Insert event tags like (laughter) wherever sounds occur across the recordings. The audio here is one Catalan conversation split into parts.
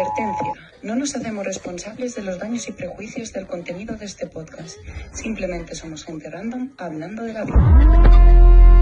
Advertencia. No nos hacemos responsables de los daños y prejuicios del contenido de este podcast. Simplemente somos gente random hablando de la vida.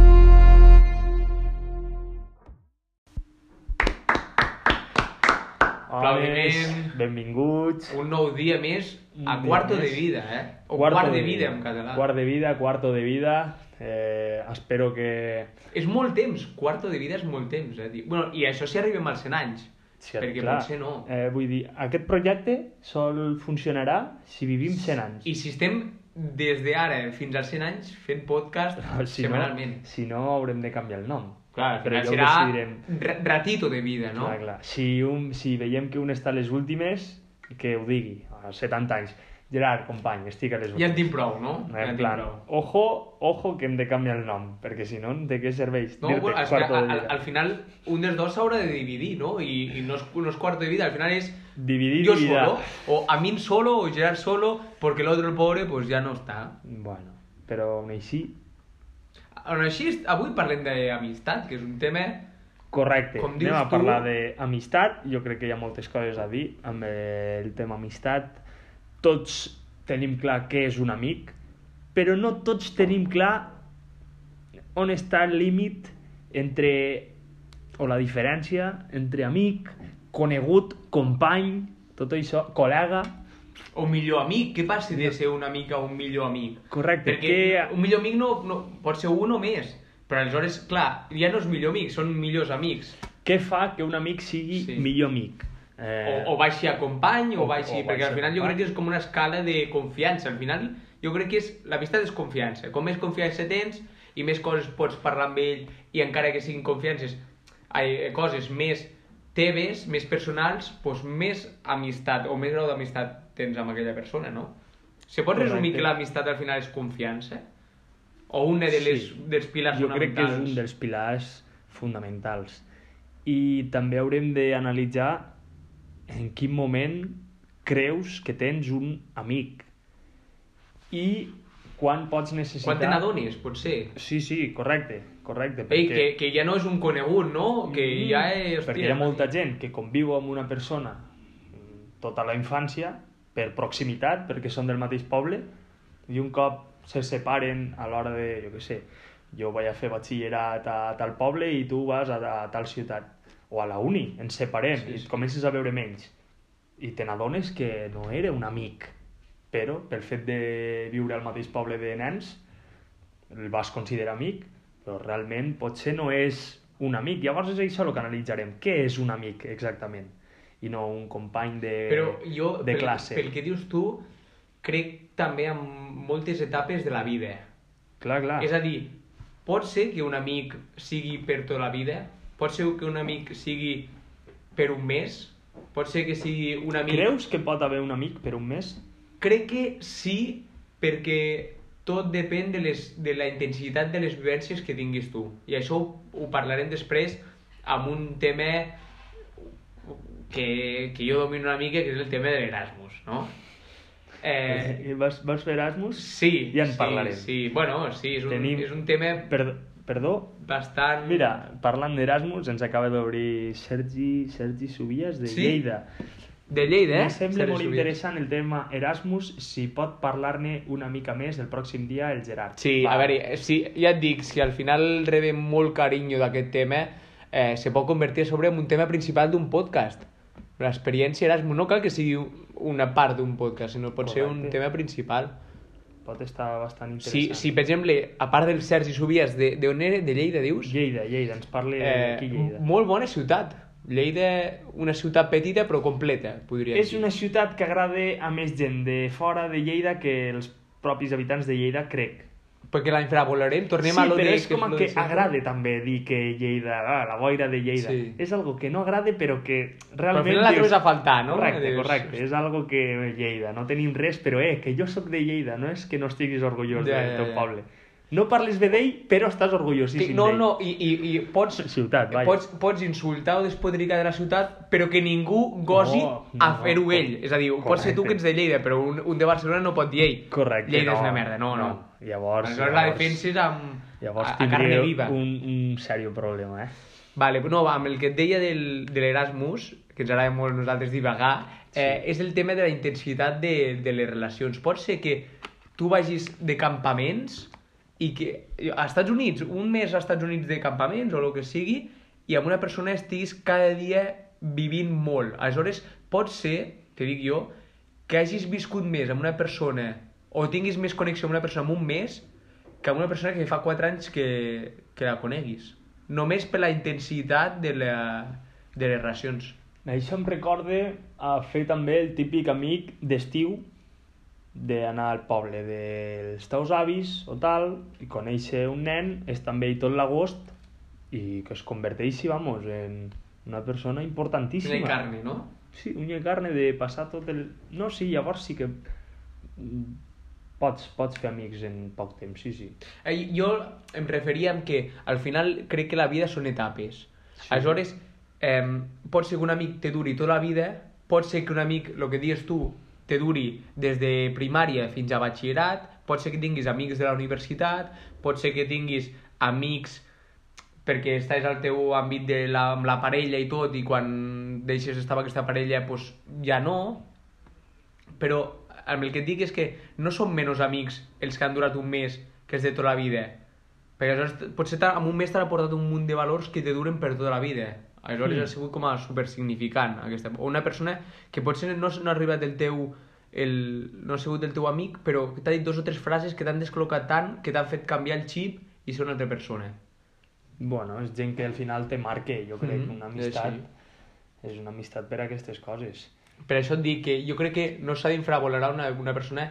Aplaudiment. benvinguts. Un nou dia més a Cuarto de. Vida, eh? O Quart, de Vida, en català. Quart de vida, quarto de vida. Eh, espero que... És molt temps, Quarto de Vida és molt temps, eh? Bueno, I això si arribem als 100 anys, Sí, perquè clar, potser no. Eh, vull dir, aquest projecte sol funcionarà si vivim 100 anys. I si estem des d'ara fins als 100 anys fent podcast (laughs) si setmanalment. No, si no, haurem de canviar el nom. Clar, al però final ja serà decidirem. ra- ratito de vida, no? Clar, clar. Si, un, si veiem que un està a les últimes, que ho digui, a 70 anys. Gerard, company, estic a les Ja últimes. en tinc prou, no? Ja En plan, prou. ojo, ojo que hem de canviar el nom, perquè si no, de què serveix? No, bueno, és que al, al final un dels dos s'haurà de dividir, no? I, i no, és, no és quarto de vida, al final és Dividir yo vida. solo, o Amin solo, o Gerard solo, porque el otro, el pobre, pues ya no està. Bueno, però aún així, Aún així, avui parlem d'amistat, que és un tema... correcte. Com Anem a tu- parlar d'amistat. Jo crec que hi ha moltes coses a dir amb el tema amistat. Tots tenim clar què és un amic, però no tots tenim clar on està el límit entre o la diferència entre amic, conegut, company, tot això, col·lega, O millor amic, què passa de ser un amic a un millor amic? Correcte, Perquè que- un millor amic no, no, pot ser un o més, però aleshores, clar, ja no és millor amic, són millors amics. què fa que un amic sigui Sí. millor amic. Eh, O, o baixi a company, o, o- baixi... o perquè al final jo crec que és com una escala de confiança. Al final jo crec que és... L'amistat és confiança. Com més confiança tens i més coses pots parlar amb ell i encara que siguin confiances, ai, coses més teves, més personals, doncs més amistat o més grau d'amistat tens amb aquella persona, no? Se pot resumir Correcte. que l'amistat al final és confiança? O una de les, Sí. dels pilars jo crec que és fonamentals? un dels pilars fonamentals. I també haurem d'analitzar en quin moment creus que tens un amic i quan pots necessitar... Quan te n'adonis, potser? Sí, sí, correcte, correcte. Ei, que, que ja no és un conegut, no? Que Mm, ja és... Perquè hi ha molta gent que conviu amb una persona tota la infància per proximitat, perquè són del mateix poble, i un cop se separen a l'hora de, jo què sé, jo vaig a fer batxillerat a tal poble i tu vas a, a tal ciutat. O a la uni, ens separem Sí, i sí. comences a veure menys. I te n'adones que no era un amic, però pel fet de viure al mateix poble de nens, el vas considerar amic, però realment potser no és un amic. Llavors és això el que analitzarem. Què és un amic exactament? I no un company de, Però jo, de pel, classe. pel que dius tu, crec també en moltes etapes de la vida. Clar, clar. És a dir, pot ser que un amic sigui per tota la vida, pot ser que un amic sigui per un mes, pot ser que sigui un amic... Creus que pot haver un amic per un mes? Crec que sí, perquè tot depèn de, les, de la intensitat de les vivències que tinguis tu. I això ho, ho parlarem després amb un tema que, que jo domino una mica, que és el tema de l'Erasmus, no? Eh, Eh, vas, vas fer Erasmus? sí, Ja en sí, parlarem. Sí, bueno, sí, és un, Tenim- és un tema Perdó, perdó? bastant... Mira, parlant d'Erasmus, ens acaba d'obrir Sergi, Sergi Subies de Sí? Lleida. De Lleida, eh? Em sembla Sergi molt Subies. interessant el tema Erasmus, si pot parlar-ne una mica més el pròxim dia el Gerard. Sí, Va. a veure, si, ja et dic, si al final rebem molt carinyo d'aquest tema, eh, se pot convertir sobre en un tema principal d'un podcast. L'experiència Erasmus no cal que sigui una part d'un podcast, sinó pot ser un Correcte. tema principal. Pot estar bastant Si, interessant. si, per exemple, a part del Sergi Subies, de, de on era? De Lleida, dius? Lleida, Lleida, ens parli Eh, d'aquí Lleida. molt bona ciutat. Lleida, una ciutat petita però completa, podria És una ciutat que agrada a més gent de fora de Lleida que els propis habitants de Lleida, crec. Perquè la infravalorem, tornem sí, a lo però de... és com que sempre. agrada també dir que Lleida, ah, la boira de Lleida. Sí. És algo que no agrada però que Però al realment... final la trobes a faltar, no? Correcte, Dius, correcte. És algo que Lleida, no tenim res, però eh, que jo sóc de Lleida, no és que no estiguis orgullós Ja, del ja, teu ja. poble. No parles bé d'ell, però estàs orgullosíssim No, d'ell. no, i, i, i pots, Ciutat, vaja. pots, pots insultar o despodricar de la ciutat, però que ningú gosi No, a no, fer-ho no. ell. És a dir, pot ser tu Correcte. que ets de Lleida, però un, un de Barcelona no pot dir ell. Correcte, Lleida no, és una merda, no, no. no. Llavors, Aleshores la defensa és amb llavors a, a carne viva. un, un seriós problema, eh? Vale, no, amb el que et deia del, de l'Erasmus, que ens agrada molt nosaltres divagar, eh, és el tema de la intensitat de, de les relacions. Pot ser que tu vagis de campaments i que a Estats Units, un mes als Estats Units de campaments o el que sigui, i amb una persona estiguis cada dia vivint molt. Aleshores, pot ser, te dic jo, que hagis viscut més amb una persona o tinguis més connexió amb una persona en un mes que amb una persona que fa 4 anys que, que la coneguis. Només per la intensitat de, la, de les relacions. Això em recorda a fer també el típic amic d'estiu d'anar al poble dels teus avis o tal, i conèixer un nen, estar amb ell tot l'agost i que es converteixi, vamos, en una persona importantíssima. De carne, no? Sí, unya i carne de passar tot el... No, sí, llavors sí que pots, pots fer amics en poc temps, sí, sí. Eh, Jo em referia amb que al final crec que la vida són etapes. Sí. Aleshores, eh, pot ser que un amic te duri tota la vida, pot ser que un amic, el que dius tu, te duri des de primària fins a batxillerat, pot ser que tinguis amics de la universitat, pot ser que tinguis amics perquè estàs al teu àmbit de la, amb la parella i tot, i quan deixes d'estar amb aquesta parella, pues, ja no, però amb el que et dic és que no són menys amics els que han durat un mes que els de tota la vida. Perquè aleshores potser en un mes t'han aportat un munt de valors que te duren per tota la vida. Aleshores Mm. ha sigut com a supersignificant. Aquesta. O una persona que potser no, no ha arribat del teu el, no ha sigut el teu amic, però t'ha dit dos o tres frases que t'han descol·locat tant que t'han fet canviar el xip i ser una altra persona. Bueno, és gent que al final te marque, jo crec, Mhm, una eh, amistat sí. és una amistat per a aquestes coses. Per això et dic que jo crec que no s'ha d'infravalorar una, una persona...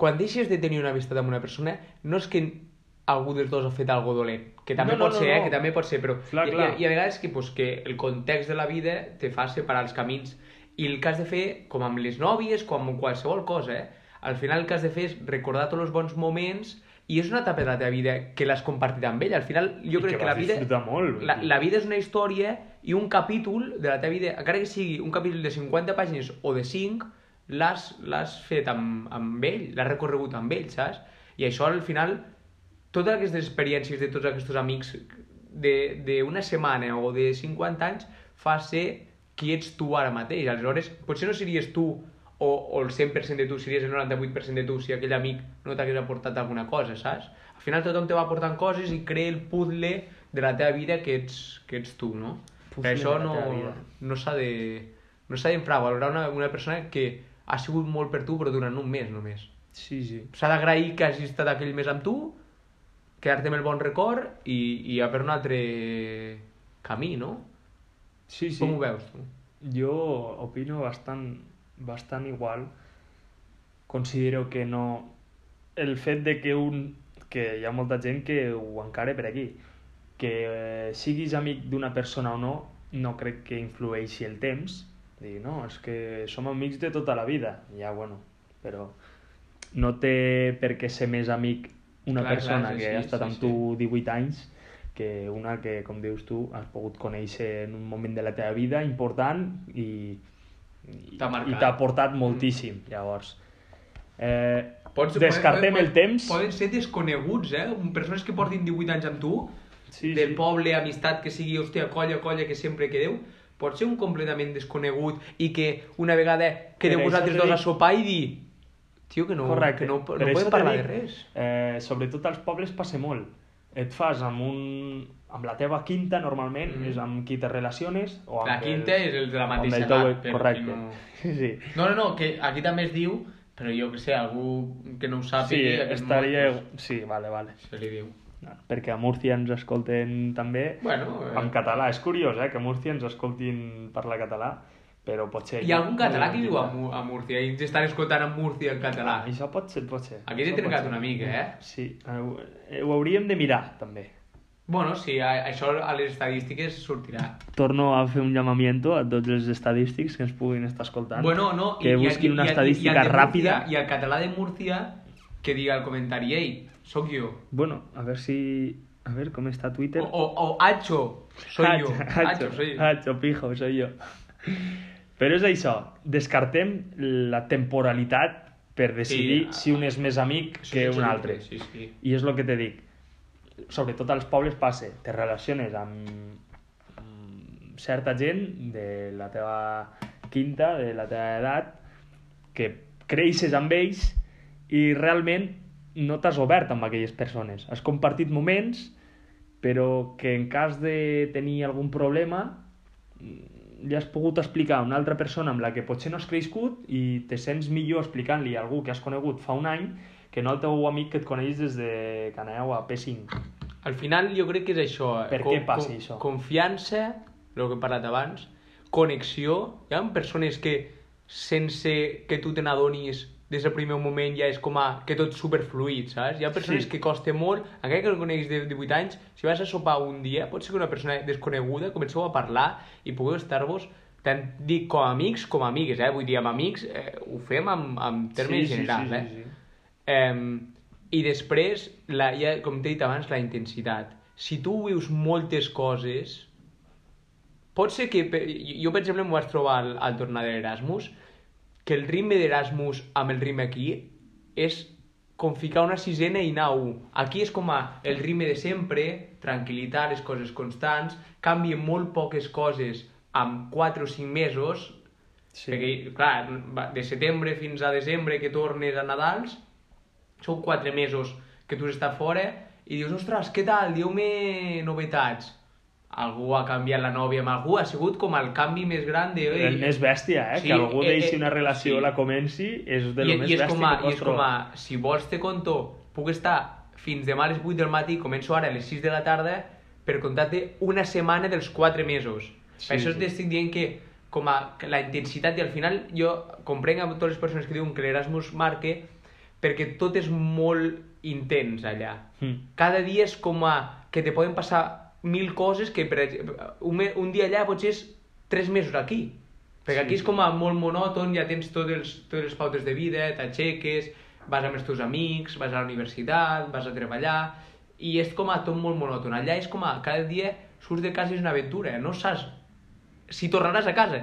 Quan deixes de tenir una amistat amb una persona, no és que algú dels dos ha fet algo dolent, que també No, no, pot no, ser, no. eh? que també pot ser, però Clar, clar. Hi, hi ha vegades que, pues, que el context de la vida te fa separar els camins i el que has de fer, com amb les nòvies, com amb qualsevol cosa, eh? al final el que has de fer és recordar tots els bons moments i és una etapa de la teva vida que l'has compartit amb ell. Al final, jo I crec que que, la vida... molt, La, la vida és una història i un capítol de la teva vida, encara que sigui un capítol de 50 pàgines o de 5, l'has fet amb, amb ell, l'has recorregut amb ell, saps? I això al final, totes aquestes experiències de tots aquests amics de- d'una setmana o de 50 anys fa ser qui ets tu ara mateix. Aleshores, potser no series tu o, o el 100% de tu, series el 98% de tu si aquell amic no t'hagués aportat alguna cosa, saps? Al final tothom te va aportant coses i crea el puzzle de la teva vida que ets, que ets tu, no? Puzzle per això no, no s'ha de no s'ha d'infravalorar una, una persona que ha sigut molt per tu però durant un mes només. Sí, sí. S'ha d'agrair que hagis estat aquell mes amb tu, quedar-te amb el bon record i, i a per un altre camí, no? Sí, sí. Com ho veus tu? Jo opino bastant, bastant igual. Considero que no... El fet de que un... que hi ha molta gent que ho encara per aquí. Que eh, siguis amic d'una persona o no, no crec que influeixi el temps. Dir, no, és que som amics de tota la vida. Ja, bueno, però no té per què ser més amic una Clar, clar, persona sí, que sí, ha estat sí, amb sí. tu 18 anys que una que, com dius tu, has pogut conèixer en un moment de la teva vida important i, i, T'ha aportat moltíssim, llavors. Eh, Pots, descartem poden- el temps. Poden ser desconeguts, eh? Persones que portin 18 anys amb tu, Sí, del sí. poble, amistat, que sigui, hòstia, colla, colla, que sempre quedeu, pot ser un completament desconegut i que una vegada quedeu Per vosaltres dos a dit- sopar i dir tio, que no, Correcte. que no, no podem parlar dit, de res. Eh, sobretot als pobles passa molt. Et fas amb un amb la teva quinta, normalment, Mhm. és amb qui te relaciones. O amb La quinta és el de la mateixa el teu- edat, per Correcte. no- (laughs) Sí, sí. No, no, no, que aquí també es diu, però jo que sé, algú que no ho Sí, sàpiga... aquest estaria... mot, Sí, vale, vale. Se li diu. Perquè a Múrcia ens escolten també Bueno, eh, en català. És curiós, eh, que a Múrcia ens escoltin parlar català, però potser... Hi ha algun català que viu a, Mu- a Múrcia i ens estan escoltant en Múrcia en català. Ah, això pot ser, pot ser. Aquí t'he trencat una mica, eh? Sí, eh, ho, eh, ho hauríem de mirar, també. Bueno, sí, a- això a les estadístiques sortirà. Torno a fer un llamamiento a tots els estadístics que ens puguin estar escoltant. Bueno, no, que busquin una estadística i Múrcia- ràpida. I el català de Múrcia que diga el comentari, ei, sóc jo. Bueno, a ver si... A ver cómo está Twitter. O, o, o Hacho, soy yo. Hacho, Hacho, soy yo. Hacho, pijo, soy yo. Però és això, descartem la temporalitat per decidir Sí, si un és més amic Això que un altre. Sí, sí. I és el que te dic. Sobretot als pobles passa. Te relaciones amb, amb certa gent de la teva quinta, de la teva edat, que creixes amb ells i realment no t'has obert amb aquelles persones. Has compartit moments, però que en cas de tenir algun problema li has pogut explicar a una altra persona amb la que potser no has crescut i te sents millor explicant-li a algú que has conegut fa un any que no al teu amic que et coneix des de que aneu a P5. Al final jo crec que és això. eh, Per què passa això? Confiança, el que he parlat abans, connexió. Hi ha persones que sense que tu te n'adonis des del primer moment ja és com a que tot superfluït, saps? Hi ha persones Sí. que costa molt, encara que el coneguis de 18 anys, si vas a sopar un dia, pot ser que una persona desconeguda comenceu a parlar i pugueu estar-vos tant dic com amics com amigues, eh? Vull dir, amb amics eh, ho fem amb, amb termes generals, sí, eh? sí, sí. Eh, I després, la, ja, com t'he dit abans, la intensitat. Si tu vius moltes coses, pot ser que... Jo, per exemple, m'ho vaig trobar al, al tornar de l'Erasmus, que el ritme d'Erasmus amb el ritme aquí és com ficar una sisena i un. Aquí és com a el ritme de sempre, tranquil·litat, les coses constants, canvien molt poques coses amb 4 o 5 mesos, Sí. perquè, clar, de setembre fins a desembre que tornes a Nadals, són quatre mesos que tu estat fora i dius, ostres, què tal? Dieu-me novetats. Algú ha canviat la nòvia amb algú, ha sigut com el canvi més gran de... "Ei, El més bèstia, eh? Sí, que algú eh, deixi eh, una relació sí. la comenci és de lo I, més i és bèstia com a, que i pots és com a, si vols te conto, puc estar fins demà a les 8 del matí, començo ara a les 6 de la tarda, per contar-te una setmana dels 4 mesos. Sí, per això sí. t'estic dient que com a la intensitat i al final jo comprenc amb totes les persones que diuen que l'Erasmus marque perquè tot és molt intens allà. Mm. Cada dia és com a que te poden passar mil coses que per un, un dia allà potser és tres mesos aquí. Perquè Sí, aquí és com a molt monòton, ja tens tots els, totes les pautes de vida, t'aixeques, vas amb els teus amics, vas a la universitat, vas a treballar, i és com a tot molt monòton. Allà és com a cada dia surts de casa i és una aventura, no saps si tornaràs a casa.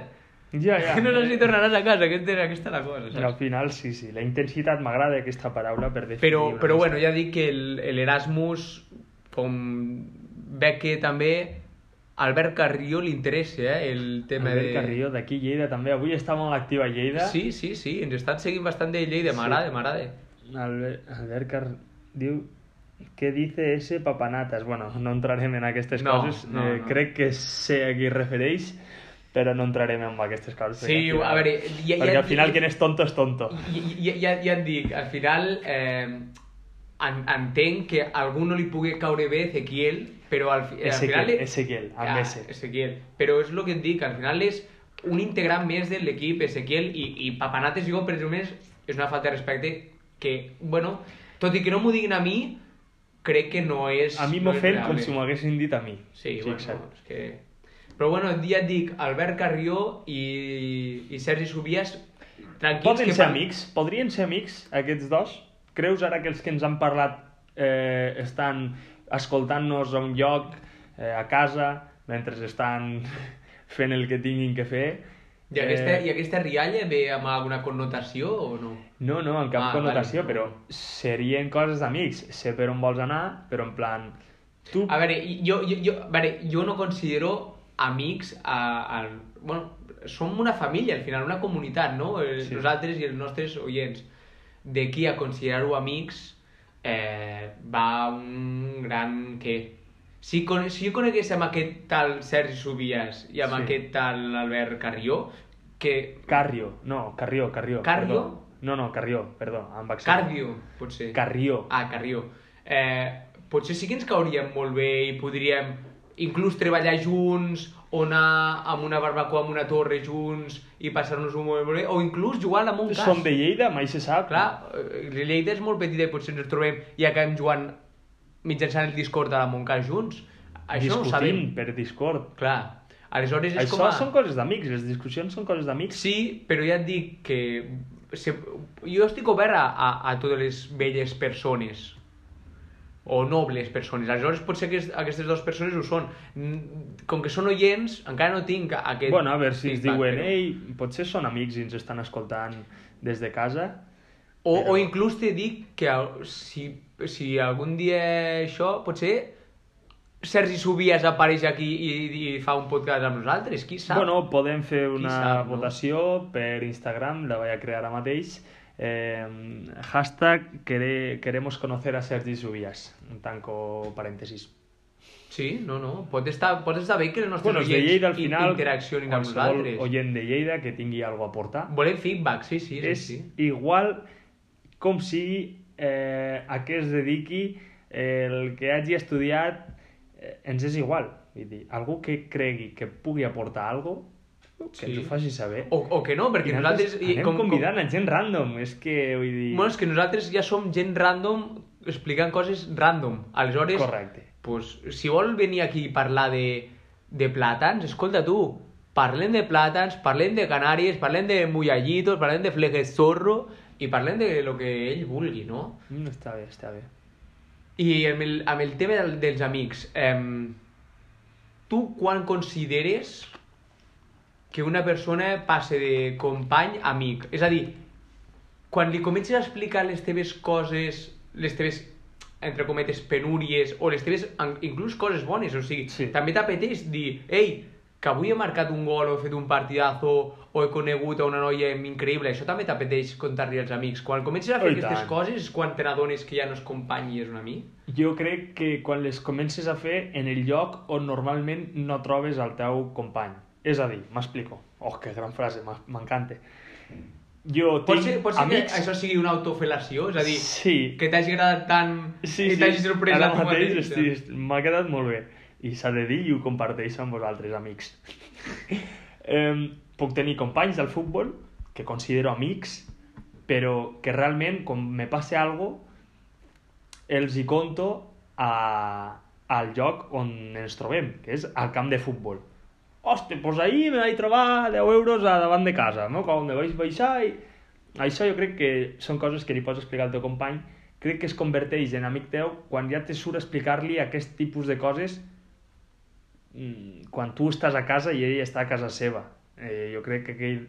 Ja, ja. (laughs) No saps si tornaràs a casa, aquesta, aquesta és la cosa, I al saps? final, sí, sí. La intensitat m'agrada aquesta paraula per definir Però, però bueno, ja dic que el- l'Erasmus, com veig que també Albert Carrió li interessa eh, el tema Albert de... Carrió, d'aquí Lleida també. Avui està molt activa Lleida. Sí, sí, sí, ens estan seguint bastant de Lleida, Sí. m'agrada, m'agrada. Albert, Albert Car... diu què dice ese papanatas? Bueno, no entrarem en aquestes No, coses. no, eh, no. Crec que sé a qui refereix, però no entrarem en aquestes coses. Sí, perquè al a veure, ja- perquè ja- al final ja- quien és tonto és tonto. I, ja, ja et dic, al final eh, en, entenc que a algú no li pugui caure bé Ezequiel, però al, fi, al Ezequiel, final... Ezequiel, amb Ah, S. Ezequiel. Però és el que et dic, al final és un integrant més de l'equip, Ezequiel, i, i Papanates jo, per exemple, és una falta de respecte que, bueno, tot i que no m'ho diguin a mi, crec que no és... A mi no m'ofèn real, com eh? si m'ho haguessin dit a mi. Sí, bueno, Fixa't. és que... Però bueno, ja et dic, Albert Carrió i, i Sergi Subias, tranquils... Poden que ser fan- amics? Podrien ser amics, aquests dos? Creus ara que els que ens han parlat eh, estan escoltant-nos a un lloc, eh, a casa, mentre estan (laughs) fent el que tinguin que fer? I aquesta, Eh, I aquesta rialla ve amb alguna connotació o no? No, no, en cap Ah, connotació, vale. però serien coses d'amics. Sé per on vols anar, però en plan... Tu... A veure, jo, jo, jo, a veure, jo no considero amics a, a, bueno, som una família al final, una comunitat, no? Sí. Nosaltres i els nostres oients. D'aquí a considerar-ho amics eh, va un gran què? Si, con, si jo conegués amb aquest tal Sergi Subias i amb Sí. aquest tal Albert Carrió, que... Carrio, no, Carrió, Carrió. Carrio? perdó. No, no, Carrió, perdó, amb accent. Cardio, potser. Carrió. Ah, Carrió. Eh, potser sí que ens cauríem molt bé i podríem inclús treballar junts o anar amb una barbacoa amb una torre junts i passar-nos un moment bé, o inclús jugar a un cas. Som de Lleida, mai se sap. Clar, eh, Lleida és molt petita i potser ens trobem i acabem jugant mitjançant el Discord a la Montcas junts. Això no ho sabem. Per Discord. Clar. Aleshores és Això com a... són coses d'amics, les discussions són coses d'amics. Sí, però ja et dic que se, jo estic obert a, a, a totes les velles persones o nobles persones. Aleshores potser que aquestes dues persones ho són. Mm, Com que són oients, encara no tinc aquest... Bueno, a veure si ens diuen, però- ei, potser són amics i ens estan escoltant des de casa. O, Però- o inclús te dic que si, si algun dia això, potser Sergi Subias apareix aquí i, i fa un podcast amb nosaltres, qui sap? Bueno, podem fer una sap, no? votació per Instagram, la vaig a crear ara mateix. Eh, hashtag quere, queremos conocer a Sergi Subias. Tanco parèntesis. Sí, no, no, pot estar, pot estar bé que els nostres Bueno, de oients Lleida al in- final, interaccionin amb nosaltres. oient de Lleida que tingui alguna a aportar. Volem feedback, sí, sí, sí. és sí. igual com sigui eh, a què es dediqui, eh, el que hagi estudiat, eh, ens és igual. Vull dir, algú que cregui que pugui aportar alguna que Sí. ens ho faci saber. O, o que no, perquè I nosaltres... i anem convidant a gent random, és que, vull dir... Bueno, és que nosaltres ja som gent random explicant coses random. Aleshores, Correcte. pues, si vol venir aquí a parlar de, de plàtans, escolta tu, parlem de plàtans, parlem de Canàries, parlem de mullallitos, parlem de flejes zorro i parlem de lo que ell vulgui, no? Mm, està bé, està bé. I amb el, amb el tema del, dels amics, eh, tu quan consideres que una persona passe de company a amic? És a dir, quan li comences a explicar les teves coses, les teves, entre cometes, penúries, o les teves, inclús coses bones, o sigui, Sí. també t'apeteix dir, ei, que avui he marcat un gol o he fet un partidazo o he conegut a una noia increïble, això també t'apeteix contar-li als amics. Quan comences a fer Oh, aquestes tant. coses és quan te n'adones que ja no és company i és un amic? Jo crec que quan les comences a fer en el lloc on normalment no trobes el teu company. És a dir, m'explico. Oh, que gran frase, m'encanta. Jo Pot tinc ser, pot ser amics... que això sigui una autofel·lació? És a dir, Sí, que t'hagi agradat tant sí, i sí. t'hagi sorprès Ara mateix estic- m'ha quedat molt bé. I s'ha de dir i ho comparteixo amb vosaltres, amics. (laughs) eh, puc tenir companys del futbol que considero amics, però que realment, quan me passe algo, els hi conto a, al lloc on ens trobem, que és al camp de futbol. Hòstia, doncs ahir me vaig trobar 10 euros a davant de casa, no? Quan me vaig baixar i... Això jo crec que són coses que li pots explicar al teu company, crec que es converteix en amic teu quan ja te surt explicar-li aquest tipus de coses mm, quan tu estàs a casa i ell està a casa seva. Eh, jo crec que aquell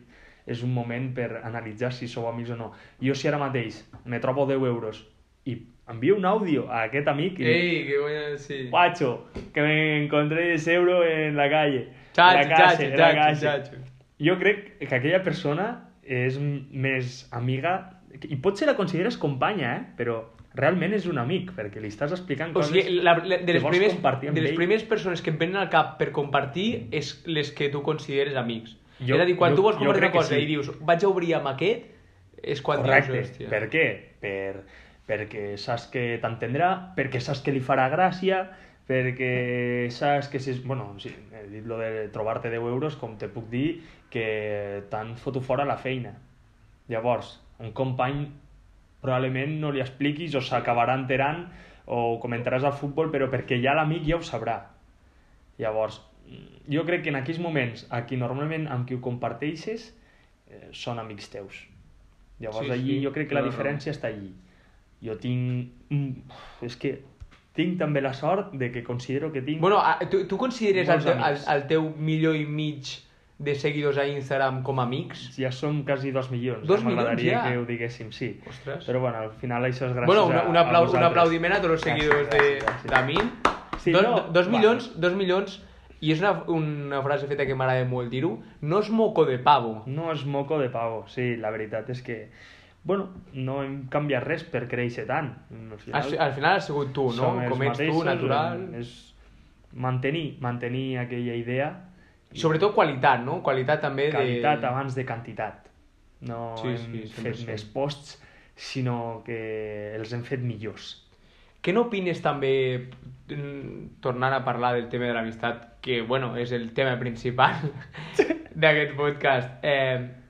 és un moment per analitzar si sou amics o no. Jo si ara mateix me trobo 10 euros i envio un àudio a aquest amic i Ei, que bona... Sí. Guacho, que me encontré ese euro en la calle. La chacho, calle. chacho. Jo crec que aquella persona és més amiga i potser la consideres companya, eh? però realment és un amic, perquè li estàs explicant O coses sigui, la, la, de, que les vols primers, compartir amb de les ell. primeres persones que em venen al cap per compartir és les que tu consideres amics. Jo- és a dir, quan jo- tu vols compartir una que cosa sí. i dius vaig a obrir amb aquest, és quan Correcte. dius, hòstia. Per què? Per, perquè saps que t'entendrà, perquè saps que li farà gràcia, perquè saps que si... Bueno, sí, he dit lo de trobar-te 10 euros, com te puc dir que t'han foto fora la feina. Llavors, un company probablement no li expliquis o s'acabarà enterant o comentaràs al futbol, però perquè ja l'amic ja ho sabrà. Llavors, jo crec que en aquells moments, a qui normalment amb qui ho comparteixes, eh, són amics teus. Llavors Sí, allí sí, jo crec que la no, no. diferència està allí. Jo tinc... mm, És que tinc també la sort de que considero que tinc... Bueno, a- tu, tu consideres el, teu, el, el teu milió i mig de seguidors a Instagram com a amics? ja som quasi dos milions. Dos ja milions, M'agradaria ja? que ho diguéssim, sí. Ostres. Però bueno, al final això és gràcies bueno, un, a, un, a aplau, un vosaltres. aplaudiment a tots els seguidors gràcies, de, gràcies. de mi. Sí, dos, no, dos, milions, dos milions, i és una, una frase feta que m'agrada molt dir-ho, no és moco de pavo. No és moco de pavo, sí, la veritat és que bueno, no hem canviat res per créixer tant. Al final, Al, al final has sigut tu, no? Com ets tu, mateixos, natural. És mantenir, mantenir aquella idea. I sobretot qualitat, no? Qualitat també Qualitat de... abans de quantitat. No Sí, hem sí, fet 100%. més posts, sinó que els hem fet millors. Què n'opines també, mm, tornant a parlar del tema de l'amistat, que, bueno, és el tema principal (laughs) d'aquest podcast. Eh,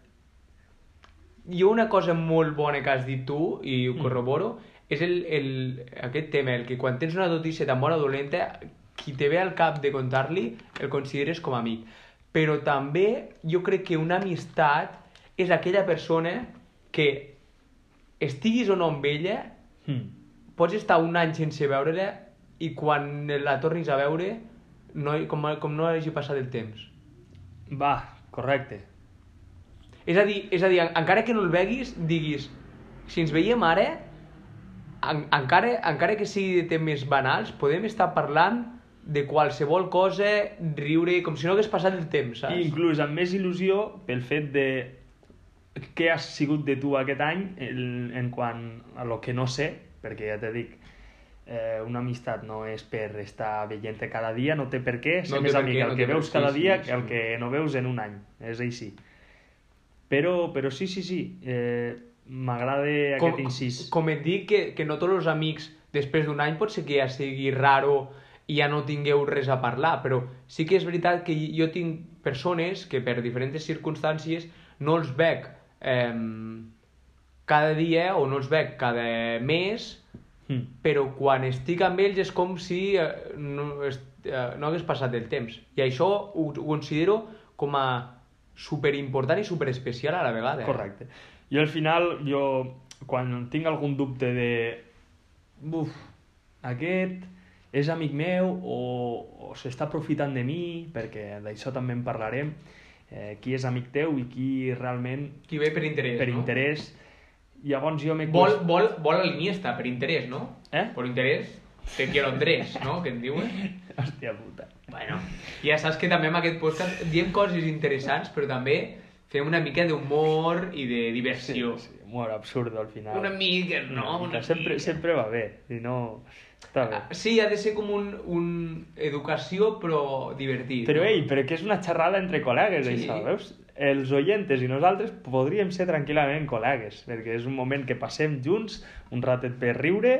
ha una cosa molt bona que has dit tu, i ho Mm. corroboro, és el, el, aquest tema, el que quan tens una notícia tan bona o dolenta, qui te ve al cap de contar-li el consideres com a amic. Però també jo crec que una amistat és aquella persona que estiguis o no amb ella, Hmm. pots estar un any sense veure-la i quan la tornis a veure no, com, com no hagi passat el temps. Va, correcte. És a dir, és a dir, encara que no el veguis, diguis si ens veiem ara, en, encara, encara que sigui de temes banals, podem estar parlant de qualsevol cosa, riure, com si no hagués passat el temps, saps? I inclús amb més il·lusió pel fet de què has sigut de tu aquest any el, en quant a lo que no sé, perquè ja t'he dic, eh, una amistat no és per estar veient cada dia, no té per què ser No més amic què, el no que veus cada sí, dia sí. que el que no veus en un any, és així. Però, però sí, sí, sí, eh, m'agrada aquest incís. Com et dic que, que no tots els amics després d'un any pot ser que ja sigui raro i ja no tingueu res a parlar, però sí que és veritat que jo tinc persones que per diferents circumstàncies no els veig eh, cada dia o no els veig cada mes, Mm. però quan estic amb ells és com si eh, no, es, eh, no hagués passat el temps. I això ho, ho considero com a superimportant i superespecial a la vegada. eh? Correcte. I al final, jo, quan tinc algun dubte de... Buf, aquest és amic meu o, o s'està aprofitant de mi, perquè d'això també en parlarem, eh, qui és amic teu i qui realment Qui ve per interès, per no? interès. Llavors jo m'he... Vol, vol, vol a l'Iniesta, per interès, no? Eh? Per interès, te quiero Andrés, no? Que en diuen. (laughs) Hòstia puta. Bueno, ja saps que també amb aquest podcast diem coses interessants, però també fem una mica d'humor i de diversió. Sí, humor absurd al final. Una mica, no? Una Una mica. sempre, sempre va bé, si no... Està bé. Sí, ha de ser com un, un educació, però divertit. Però, no? ei, però que és una xerrada entre col·legues, Sí. això, veus? Els oientes i nosaltres podríem ser tranquil·lament col·legues, perquè és un moment que passem junts, un ratet per riure,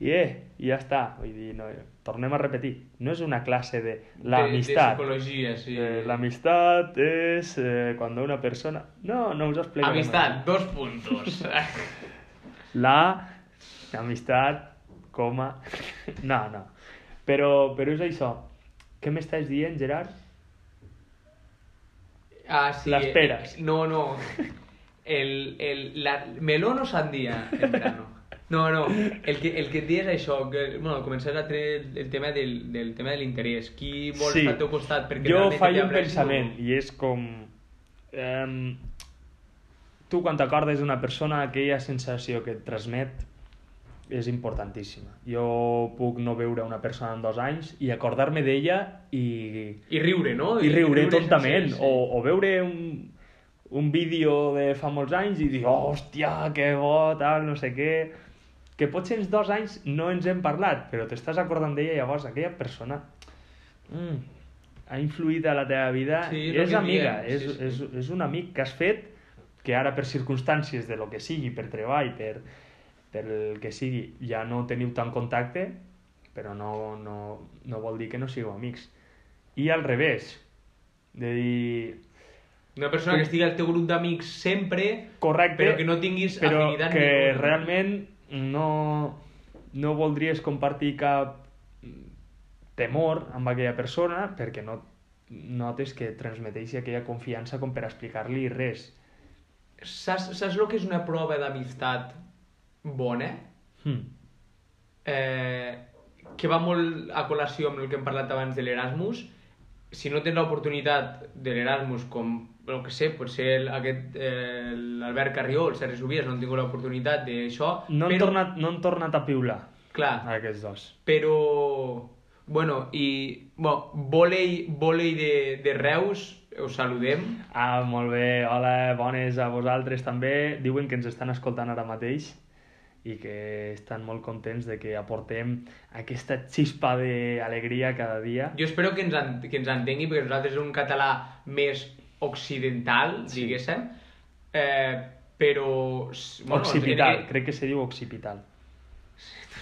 i eh, ja està. Vull dir, no, tornem a repetir, no és una classe de De, de l'amistat. psicologia, sí. Eh, l'amistat és eh, cuando una persona... No, no us ho explicarem. Amistat, dos puntos. (laughs) La amistat, coma... (laughs) No, no. Però, però és això. Què m'estàs dient, Gerard? Ah, sí. Eh, No, no. El, el, la, melón o sandía en verano. No, no. El que, el que et dies això, que, bueno, començar a treure el, el tema del, del tema de l'interès. Qui vol estar al teu costat? Perquè jo faig un pensament i és com... Um, tu quan t'acordes d'una persona, aquella sensació que et transmet és importantíssima. Jo puc no veure una persona en dos anys i acordar-me d'ella i, I riure, no? i riure tontament. sencer, sí. O, o veure un, un vídeo de fa molts anys i dir, oh, hòstia, que bo, tal, no sé què... Que potser en dos anys no ens hem parlat, però t'estàs acordant d'ella i llavors aquella persona mm, ha influït a la teva vida, Sí, és és amiga, diem, és, sí, sí. És, és un amic que has fet que ara per circumstàncies de lo que sigui, per treball, per, per el que sigui, ja no teniu tant contacte, però no, no, no vol dir que no sigueu amics. I al revés, de dir, Una persona que estigui al teu grup d'amics sempre, correcte, però que no tinguis però afinitat que ninguna. realment no, no voldries compartir cap temor amb aquella persona perquè no notes que transmeteixi aquella confiança com per explicar-li res. Saps, saps el que és una prova d'amistat bona? Hmm. eh, que va molt a col·lació amb el que hem parlat abans de l'Erasmus, si no tens l'oportunitat de l'Erasmus com, el que sé, potser aquest, eh, l'Albert Carrió, el Sergi Subies, no han tingut l'oportunitat d'això, No, però, tornat, no han tornat a piular, clar, aquests dos. però, bueno, i, bueno, volei, volei de, de Reus, us saludem, Ah, molt bé, hola, bones a vosaltres també. Diuen que ens estan escoltant ara mateix i que estan molt contents de que aportem aquesta xispa d'alegria cada dia. Jo espero que ens, en, que ens entengui, perquè nosaltres és un català més occidental, Sí. diguéssim, eh, però... Bueno, occipital, en- crec que se diu occipital.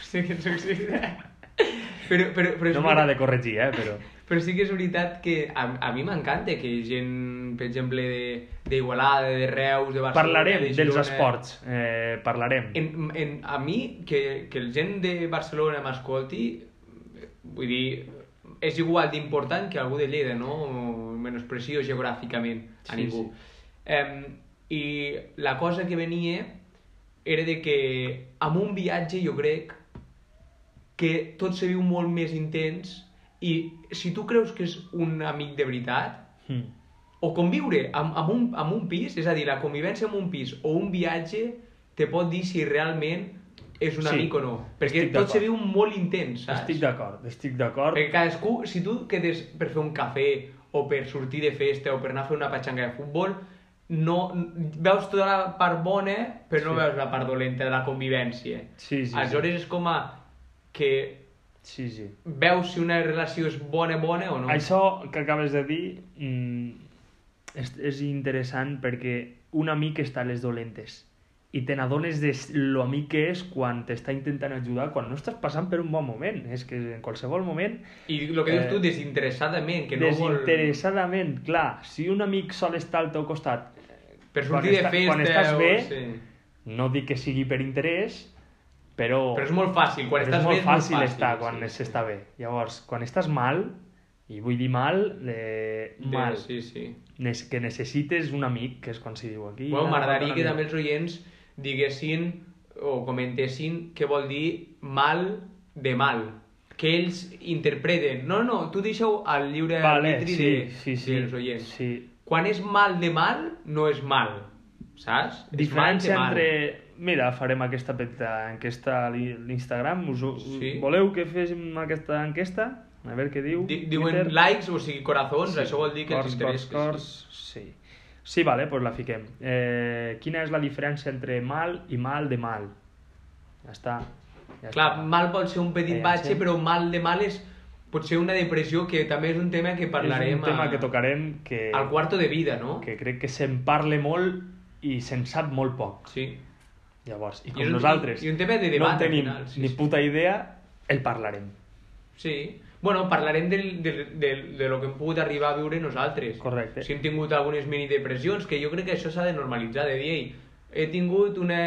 Sí que és occidental. (laughs) Però, però, però, és No m'agrada corregir, eh, però... però sí que és veritat que a, a mi m'encanta que gent, per exemple, d'Igualada, de, de Reus, de Barcelona... Parlarem de dels esports, eh, parlarem. En, en, a mi, que, que el gent de Barcelona m'escolti, vull dir, és igual d'important que algú de Lleida, no? Menosprecio geogràficament a Sí, ningú. sí. Em, I la cosa que venia era de que amb un viatge jo crec que tot se viu molt més intens i si tu creus que és un amic de veritat, Mm. o conviure amb, amb, un, amb un pis, és a dir, la convivència amb un pis o un viatge te pot dir si realment és un Sí, amic o no. Perquè estic tot se viu molt intens, saps? Estic d'acord, estic d'acord. Perquè cadascú, si tu quedes per fer un cafè o per sortir de festa o per anar a fer una patxanga de futbol, no, veus tota la part bona, però no Sí. veus la part dolenta de la convivència. Sí, sí, Aleshores és com a que Sí, sí. veus si una relació és bona, bona o no. Això que acabes de dir mm, és, és interessant perquè un amic està a les dolentes i te n'adones de lo amic que és quan t'està intentant ajudar, quan no estàs passant per un bon moment. És que en qualsevol moment, I el que dius Eh, tu, desinteressadament, que no vol... desinteressadament, clar, si un amic sol estar al teu costat, Per quan sortir de festa... quan estàs o... bé, Sí. no dic que sigui per interès, però... Però és molt fàcil, quan estàs és bé molt és fàcil molt fàcil. estar quan sí, sí. s'està bé. Llavors, quan estàs mal, i vull dir mal, eh, De- mal, Sí, sí. que necessites un amic, que és com si diu aquí. Bueno, ah, M'agradaria que també els oients diguessin o comentessin què vol dir mal de mal. Que ells interpreten. No, no, tu deixeu al lliure Vale, arbitri sí, de, sí, sí, dels oients. sí. Quan és mal de mal, no és mal. Saps? És mal de Diferència mal. entre... Mira, farem aquesta petita enquesta a l'I- l'Instagram. Us, Sí. Voleu que féssim aquesta enquesta? A veure què diu. Di diuen Twitter. likes, o sigui, corazons, Sí. això vol dir que cors, els interessa. Cors, cors, sí. Sí, vale, doncs la fiquem. Eh, quina és la diferència entre mal i mal de mal? Ja està. Ja Clar, està. mal pot ser un petit Ja, batxe, sí. però mal de mal és pot ser una depressió, que també és un tema que parlarem és un tema a- que tocarem que, al quarto de vida, no? que crec que se'n parla molt i se'n sap molt poc. Sí. Llavors, i I com és un- nosaltres i un tema de no debat, al tenim final, sí, ni puta idea, el parlarem. Sí. Bueno, parlarem del, del, del, de lo que hem pogut arribar a viure nosaltres. Correcte. Si hem tingut algunes mini depressions, que jo crec que això s'ha de normalitzar, de dir, he tingut una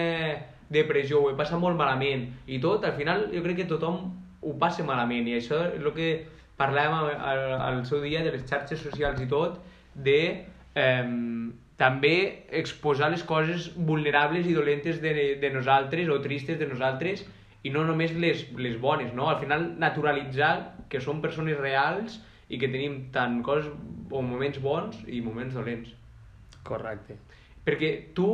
depressió, ho he passat molt malament, i tot, al final jo crec que tothom ho passa malament, i això és el que parlàvem al, al, al seu dia de les xarxes socials i tot, de eh, també exposar les coses vulnerables i dolentes de, de nosaltres o tristes de nosaltres i no només les, les bones, no? Al final naturalitzar que som persones reals i que tenim tant coses o moments bons i moments dolents. Correcte. Perquè tu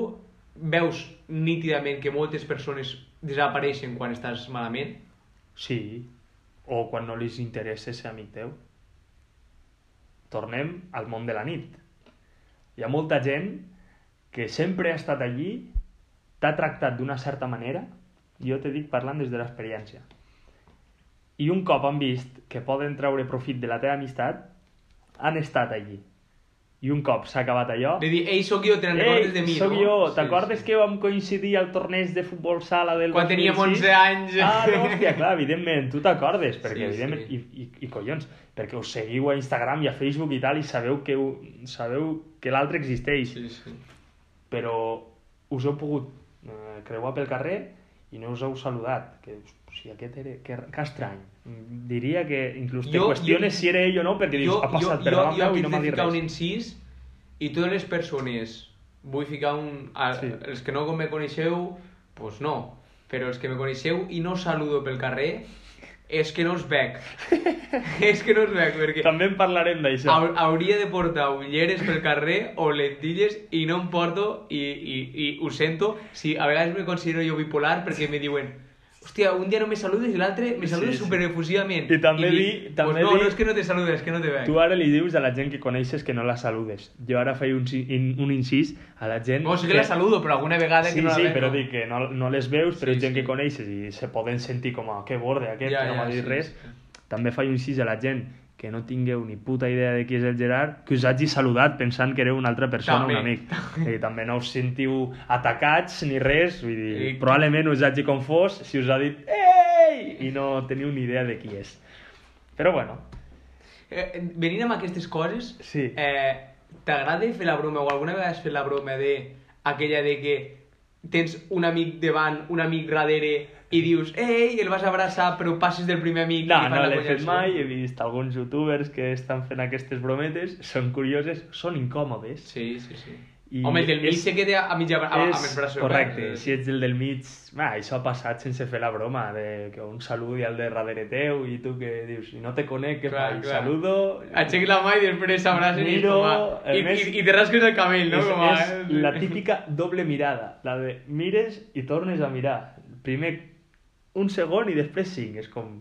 veus nítidament que moltes persones desapareixen quan estàs malament. Sí, o quan no li interessa ser amic teu. Tornem al món de la nit. Hi ha molta gent que sempre ha estat allí, t'ha tractat d'una certa manera, jo te dic parlant des de l'experiència. I un cop han vist que poden treure profit de la teva amistat, han estat allí. I un cop s'ha acabat allò... De dir, ei, sóc jo, te'n recordes de mi, soc no? jo, Sí, t'acordes sí. que vam coincidir al torneig de futbol sala del Quan teníem 2006? 11 anys. Ah, no, hòstia, clar, evidentment, tu t'acordes, perquè Sí, evidentment, sí. I, i, i collons, perquè us seguiu a Instagram i a Facebook i tal, i sabeu que, sabeu que l'altre existeix, Sí, sí. però us heu pogut eh, creuar pel carrer i no us heu saludat, que o sigui, aquest era, que, que estrany. Diria que inclús te Jo- qüestiones jo- si era ell o no, perquè dius, ha passat per davant jo, meu jo i no m'ha dit ficar un res. incís i totes les persones vull ficar un... A, Sí. Els que no me coneixeu, pues no. Però els que me coneixeu i no saludo pel carrer, és que no us veig. (laughs) és que no us veig, perquè També en parlarem d'això. hau- hauria de portar ulleres pel carrer o lentilles i no em porto i, i, i ho sento si a vegades me considero jo bipolar perquè me diuen hòstia, un dia no me saludes i l'altre me saludes Sí, sí. superefusivament. I també dic, dir- també pues no, no és que no te saludes, és que no te veig. Tu ara li dius a la gent que coneixes que no la saludes. Jo ara faig un, un incís a la gent... No, sí que la saludo, però alguna vegada Sí, que no la sí, veig, però no. dic que no, no les veus, però Sí, és gent sí. que coneixes i se poden sentir com a que borde aquest, Ja, que no ja, m'ha dit sí, res. sí. També faig un incís a la gent que no tingueu ni puta idea de qui és el Gerard, que us hagi saludat pensant que éreu una altra persona, També. un amic. I també no us sentiu atacats ni res, vull dir, I- probablement us hagi confós si us ha dit ei! i no teniu ni idea de qui és. Però bueno, Eh, venint amb aquestes coses, Sí. eh, t'agrada fer la broma o alguna vegada has fet la broma de aquella de que tens un amic davant, un amic darrere i dius, ei, el vas abraçar però passes del primer amic No, i no l'he fet mai, he vist alguns youtubers que estan fent aquestes brometes, són curioses, són incòmodes, Sí, sí, sí. I Home, el del mig és- se queda a mitja, a, amb els braços Correcte, oberts. si ets el del mig... Va, això ha passat sense fer la broma, de que un saludi al de darrere teu i tu que dius, si no te conec, què Clar, faig? clar. Saludo... Aixequi la mà i després s'abracen i és com a... a I, més- i, i te rasques el cabell, no? és, com a... és la típica doble mirada, la de mires i tornes a mirar. Primer un segon i després cinc, és com...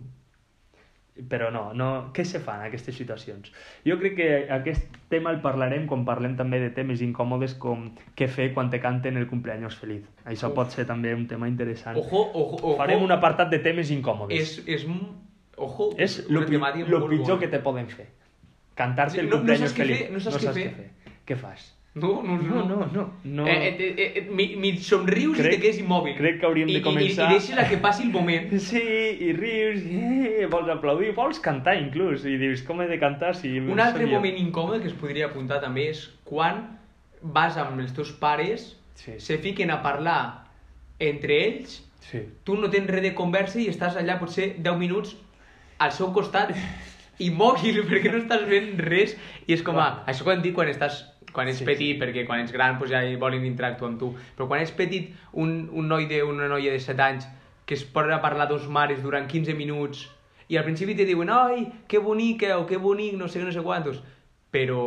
Però no, no, què se fa en aquestes situacions? Jo crec que aquest tema el parlarem quan parlem també de temes incòmodes com què fer quan te canten el cumpleaños feliz. Això Uf. pot ser també un tema interessant. Ojo, ojo, ojo. Farem un apartat de temes incòmodes. És, és... Ojo, és lo, una pi temàtica lo molt pitjor bona. que te poden fer. Cantar-te Sí, el no- no cumpleaños saps què feliz. fer, no saps què fer. què fer. Què fas? No, no, No, no, no. no. Eh, eh, eh, eh, mi, mi somrius Crec- i te quedes immòbil. crec que hauríem de I- i- començar- I, i deixes a que passi el moment. (laughs) Sí, i rius, i eh, vols aplaudir, vols cantar inclús, i dius, com he de cantar si... Un altre jo?" moment incòmode que es podria apuntar també és quan vas amb els teus pares, Sí. se fiquen a parlar entre ells, Sí. tu no tens res de conversa i estàs allà potser 10 minuts al seu costat (laughs) immòbil perquè no estàs fent res i és com a... Clar. Això quan dic quan estàs quan ets Sí, petit, perquè quan ets gran doncs ja volen interactuar amb tu, però quan ets petit un, un noi de, una noia de 7 anys que es posa a parlar dos mares durant 15 minuts i al principi te diuen ai, que bonica o que bonic, no sé què, no sé quantos però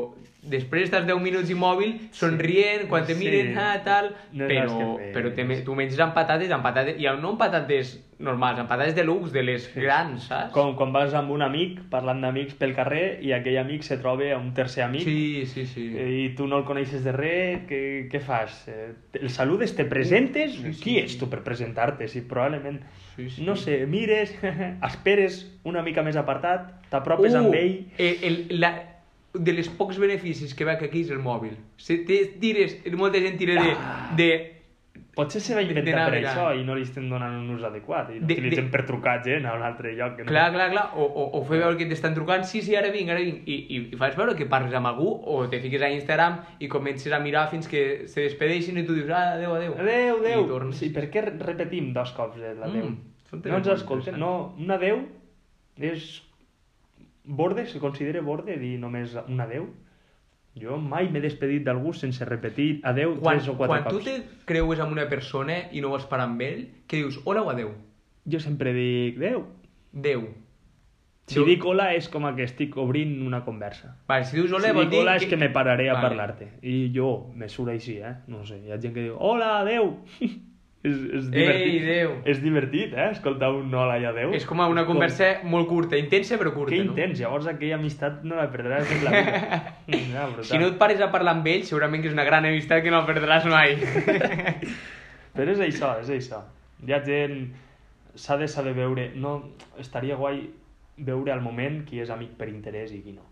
després estàs 10 minuts immòbil somrient, quan te Sí. miren, ah, tal, No però, però te, tu menges amb patates, amb patates, i no amb patates normals, amb patates de luxe, de les grans, saps? Com quan vas amb un amic, parlant d'amics pel carrer, i aquell amic se troba a un tercer amic, Sí, sí, sí. eh, i tu no el coneixes de res, què, què fas? Eh, el saludes, te presentes? Sí, sí, Qui sí. ets tu per presentar-te? Si probablement, Sí, sí. no sé, mires, (laughs) esperes una mica més apartat, t'apropes amb ell... el, el, la, de les pocs beneficis que veig aquí és el mòbil. Si te tires, molta gent tira de, Ah. de Potser se va inventar per això i no li estem donant un ús adequat i l'utilitzen de- per trucar gent a un altre lloc. Que no. Clar, clar, clar, o, o, o fer veure que t'estan trucant, sí, sí, ara vinc, ara vinc, i, i, i fas veure que parles amb algú, o te fiques a Instagram i comences a mirar fins que se despedeixin i tu dius, ah, adeu, adeu. Adéu, adéu. I tornes. Sí, per què repetim dos cops l'adéu? Mm, són no ens escolten, no, un adéu és borde, se considera borde dir només un adéu? Jo mai m'he despedit d'algú sense repetir adéu Quan, tres o quatre quan tu cops. te creues amb una persona i no vols parar amb ell, què dius, hola o adeu? Jo sempre dic adéu. Déu. Si Jo- dic hola és com que estic obrint una conversa. Vale, si dius hola si vol dic dir... hola és que me pararé a Vale. parlar-te. I jo me surt així, eh? No sé, hi ha gent que diu hola, adéu. (laughs) és, és divertit. Ei, adéu. És divertit, eh? Escoltar un hola i adéu. És com una conversa molt curta, intensa però curta, Que no? intens, llavors aquella amistat no la perdràs en la vida. (laughs) ja, brutal. Si no et pares a parlar amb ell, segurament que és una gran amistat que no perdràs mai. (laughs) Però és això, és això. Hi ha gent... S'ha de saber veure... No, estaria guai veure al moment qui és amic per interès i qui no.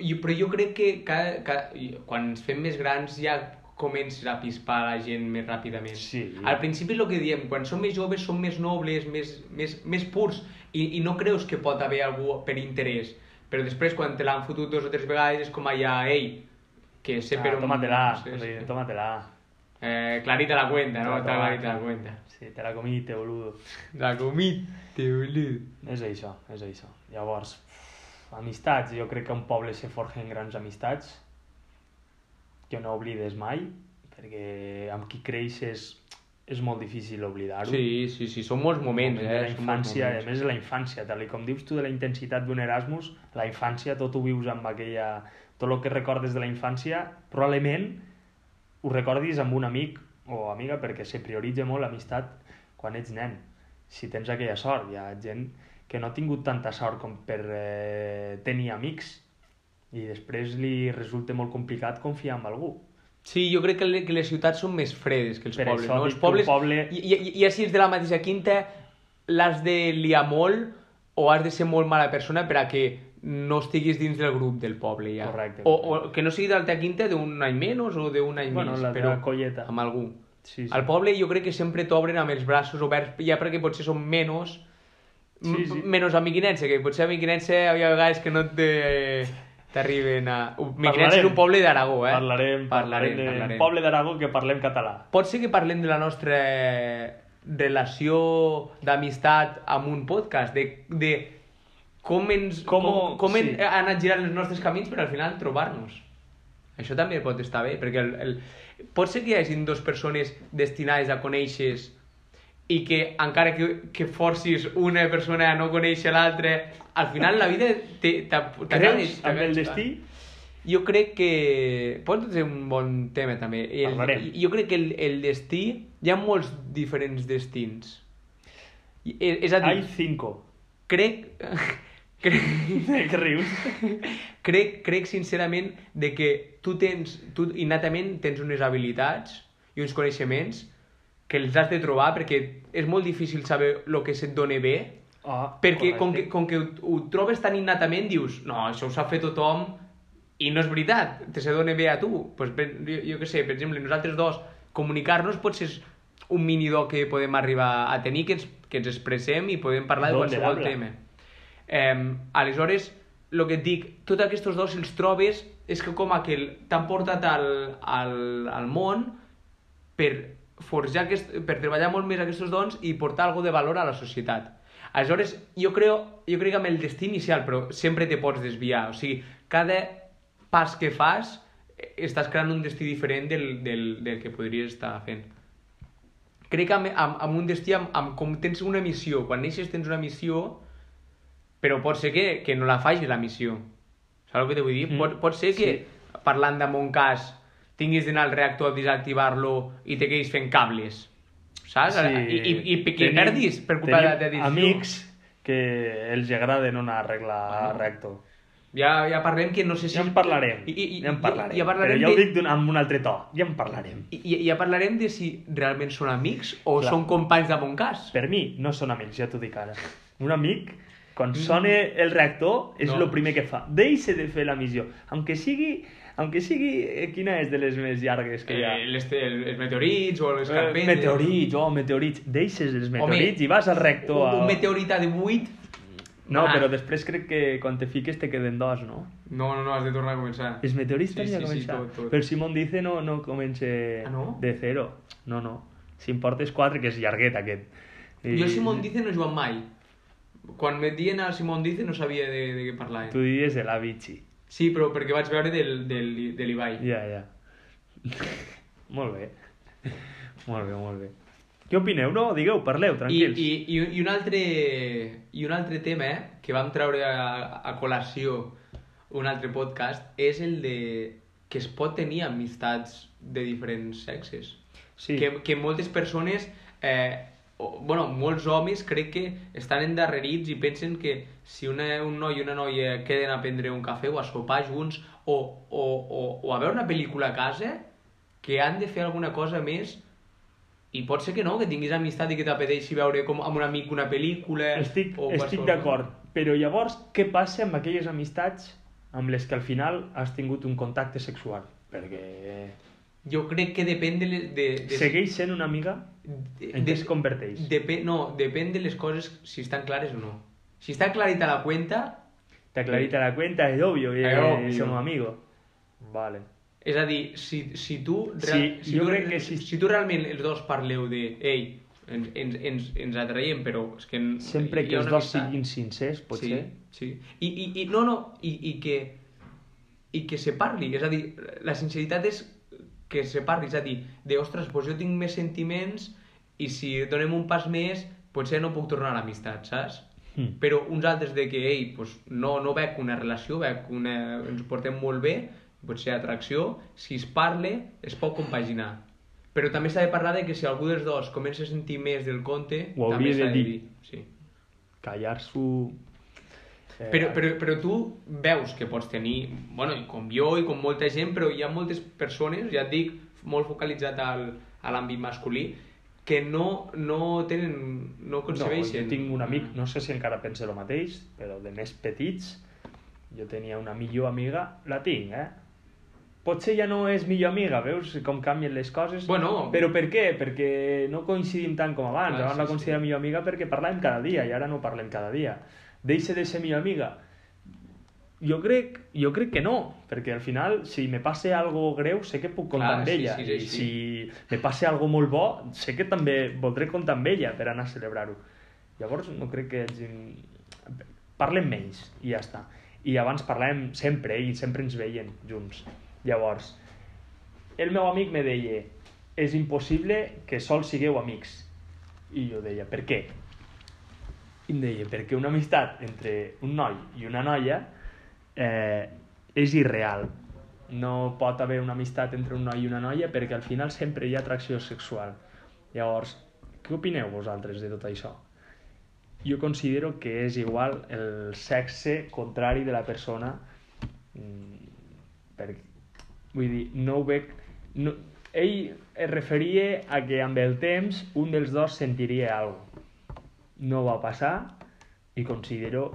I, però jo crec que cada, cada, quan ens fem més grans ja comences a pispar la gent més ràpidament. Sí. Al principi el que diem, quan som més joves som més nobles, més, més, més purs, i, i no creus que pot haver algú per interès. Però després, quan te l'han fotut dos o tres vegades, és com allà, ei, que sé Ah, per on... tómatela, sí, sigui, sí. tómatela. Eh, clarita la cuenta, no? Te la Está clarita la cuenta. Sí, te la comiste, boludo. La comiste, boludo. És això, és això. Llavors, amistats, jo crec que un poble se forja en grans amistats que no oblides mai, perquè amb qui creixes és molt difícil oblidar-ho. Sí, sí, sí, són molts moments, Moment eh? la infància, a més la infància, tal com dius tu de la intensitat d'un Erasmus, la infància, tot ho vius amb aquella... Tot el que recordes de la infància, probablement ho recordis amb un amic o amiga, perquè se prioritza molt l'amistat quan ets nen. Si tens aquella sort, hi ha gent que no ha tingut tanta sort com per eh, tenir amics i després li resulta molt complicat confiar en algú. Sí, jo crec que, le- que les ciutats són més fredes que els Per pobles, això no? Els pobles, poble- i, i, i si ets de la mateixa quinta, l'has de liar molt o has de ser molt mala persona per a que no estiguis dins del grup del poble ja. Correcte. O, o que no sigui d'alta quinta d'un any menys o d'un any Bueno, més, però colleta. amb algú. Sí, sí. Al poble jo crec que sempre t'obren amb els braços oberts, ja perquè potser són menys Sí, sí. menys amiquinense, que potser amiquinense hi ha vegades que no te t'arriben a... Amiquinense és Parlarem. un poble d'Aragó, eh? Parlarem, parlarem, de parlarem. poble d'Aragó que parlem català. Pot ser que parlem de la nostra relació d'amistat amb un podcast, de, de com, ens, com, Com- com, com sí. han anat girant els nostres camins per al final trobar-nos. Això també pot estar bé, perquè el, el... pot ser que hi hagin dues persones destinades a conèixer i que encara que, que forcis una persona a no conèixer l'altra, al final la vida t'acabes- amb el destí? Jo crec que... Pot ser un bon tema, també. El, Parlarem. jo crec que el, el destí... Hi ha molts diferents destins. I- És, és a dir, Hay cinco. crec... (laughs) crec, que rius? crec, crec sincerament de que tu tens, tu innatament tens unes habilitats i uns coneixements que els has de trobar perquè és molt difícil saber el que se't dona bé. Ah, perquè com que, com que ho, ho trobes tan innatament dius no, això ho sap fer tothom i no és veritat, te se dona bé a tu. Pues, per, jo, jo què sé, per exemple, nosaltres dos comunicar-nos potser és un mini do que podem arribar a tenir que ens, que ens expressem i podem parlar de Don qualsevol tema. Eh, aleshores, el que et dic tots aquests dos, si els trobes és que com a que t'han portat al, al, al món per forjar aquest, per treballar molt més aquests dons i portar alguna de valor a la societat. Aleshores, jo, creo, jo crec que amb el destí inicial, però sempre te pots desviar. O sigui, cada pas que fas eh, estàs creant un destí diferent del, del, del que podries estar fent. Crec que amb, amb, amb un destí, amb, amb, com tens una missió, quan neixes tens una missió, però pot ser que, que no la facis la missió. Saps el que te vull dir? Mm. Pot, pot ser que, Sí. parlant de mon cas, tinguis d'anar al reactor a desactivar-lo i te quedis fent cables. Saps? I, i, i, i que perdis per culpa de, de decisió. amics que els agrada no anar a arreglar Bueno. reactor. Ja, ja parlem que no sé si... Ja en parlarem. I, i, ja en parlarem. Ja, parlarem Però ja ho dic d'un- amb un altre to. Ja en parlarem. i, i ja parlarem de si realment són amics o Clar. són companys de mon cas. Per mi no són amics, ja t'ho dic ara. Un amic, quan sona el reactor, és No. el primer que fa. Deixa de fer la missió. Aunque sigui, aunque sigui eh, quina és de les més llargues que hi ha? Eh, les, els, els meteorits o les Eh, carpetes... meteorits, oh, meteorits. Deixes els meteorits Home, i vas al reactor. Un, a... un meteorit de 8... No, Ah. però després crec que quan te fiques te queden dos, no? No, no, no, has de tornar a començar. Els meteorits Sí, tenia sí, sí, començar. tot, tot. Però Simón dice no, no comença Ah, no? de zero. No, no. Si em portes quatre, que és llarguet aquest. I... Jo Simón Dice no he jugat mai. Quan me dien a Simón Dice no sabia de, de què parlaven. Tu diries de l'Avicii. Sí, però perquè vaig veure del, del, de l'Ibai. Ja, ja. (laughs) molt bé. Molt bé, molt bé. Què opineu? No, digueu, parleu, I, tranquils. i, i, i, un altre, I un altre tema eh, que vam treure a, a col·lació un altre podcast és el de que es pot tenir amistats de diferents sexes. Sí. Que, que moltes persones, eh, o, bueno, molts homes crec que estan endarrerits i pensen que si una, un noi i una noia queden a prendre un cafè o a sopar junts o, o, o, o a veure una pel·lícula a casa, que han de fer alguna cosa més i pot ser que no, que tinguis amistat i que t'apeteixi veure com amb un amic una pel·lícula Estic, o estic d'acord. Però llavors, què passa amb aquelles amistats amb les que al final has tingut un contacte sexual? Perquè Jo crec que depèn de... De, de segueix sent una amiga en què es converteix? Depe, no, depèn de les coses si estan clares o no. Si està clarita la cuenta, Te aclarita la cuenta, es obvio, eh, Es obvio. somos amigos. Vale. és a dir, si, si tu... Sí, si jo tu, crec que si- si tu realment els dos parleu de ei, ens, ens, ens, ens atraiem, però és que... en- Sempre que els dos amistat. siguin sincers, potser. Sí, sí. I, i, i no, no, i, i que i que se parli, és a dir, la sinceritat és que se parli, és a dir, de, ostres, doncs jo tinc més sentiments i si donem un pas més, potser no puc tornar a l'amistat, saps? Mm. Però uns altres de que, ei, doncs no, no veig una relació, veig una... ens portem molt bé, pot ser atracció, si es parle, es pot compaginar. Però també s'ha de parlar de que si algú dels dos comença a sentir més del conte, Ho també s'ha de de dir. dir. Sí. Callar-s'ho... Però, però, però tu veus que pots tenir, bueno, i com jo i com molta gent, però hi ha moltes persones, ja et dic, molt focalitzat al, a l'àmbit masculí, que no, no tenen, no No, concebeixen. jo tinc un amic, no sé si encara pensa el mateix, però de més petits, jo tenia una millor amiga, la tinc, eh? Potser ja no és millor amiga, veus com canvien les coses? Bueno. Però per què? Perquè no coincidim tant com abans. Clar, abans sí, la considerava sí. millor amiga perquè parlàvem cada dia i ara no parlem cada dia. Deixa de ser millor amiga? Jo crec, jo crec que no, perquè al final, si me passa algo greu, sé que puc contar Clar, amb sí, ella. sí, I sí, si me passa algo molt bo, sé que també voldré comptar amb ella per anar a celebrar-ho. Llavors, no crec que hagin... Parlem menys, i ja està. I abans parlàvem sempre, i sempre ens veien junts. Llavors, el meu amic me deia és impossible que sols sigueu amics. I jo deia, per què? I em deia, perquè una amistat entre un noi i una noia eh, és irreal. No pot haver una amistat entre un noi i una noia perquè al final sempre hi ha atracció sexual. Llavors, què opineu vosaltres de tot això? Jo considero que és igual el sexe contrari de la persona mm, perquè, vull dir, no ho veig... No, ell es referia a que amb el temps un dels dos sentiria alguna cosa. No va passar i considero...